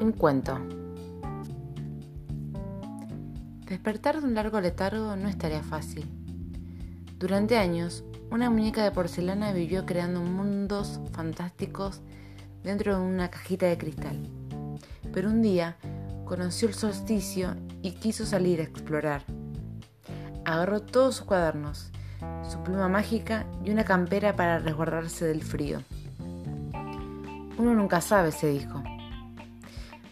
Un cuento. Despertar de un largo letargo no estaría fácil. Durante años, una muñeca de porcelana vivió creando mundos fantásticos dentro de una cajita de cristal. Pero un día conoció el solsticio y quiso salir a explorar. Agarró todos sus cuadernos, su pluma mágica y una campera para resguardarse del frío. Uno nunca sabe, se dijo.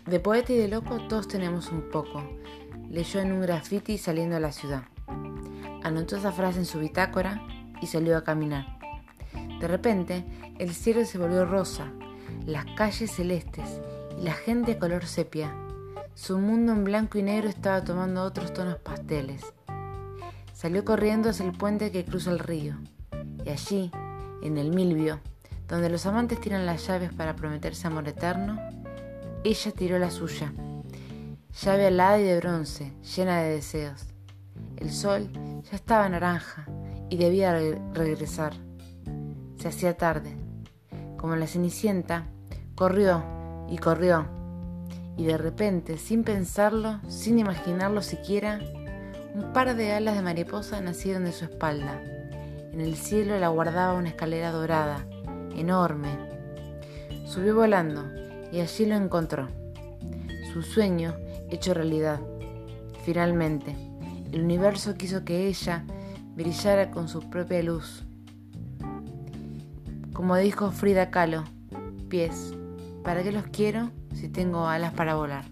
De poeta y de loco todos tenemos un poco, leyó en un graffiti saliendo a la ciudad. Anotó esa frase en su bitácora y salió a caminar. De repente, el cielo se volvió rosa, las calles celestes y la gente color sepia. Su mundo en blanco y negro estaba tomando otros tonos pasteles. Salió corriendo hacia el puente que cruza el río, y allí, en el Milvio, donde los amantes tiran las llaves para prometerse amor eterno, ella tiró la suya, llave alada y de bronce, llena de deseos. El sol ya estaba naranja y debía regresar. Se hacía tarde. Como la cenicienta, corrió y corrió, y de repente, sin pensarlo, sin imaginarlo siquiera, un par de alas de mariposa nacieron de su espalda. En el cielo la guardaba una escalera dorada, enorme. Subió volando y allí lo encontró. Su sueño hecho realidad. Finalmente, el universo quiso que ella brillara con su propia luz. Como dijo Frida Kahlo, pies, ¿para qué los quiero si tengo alas para volar?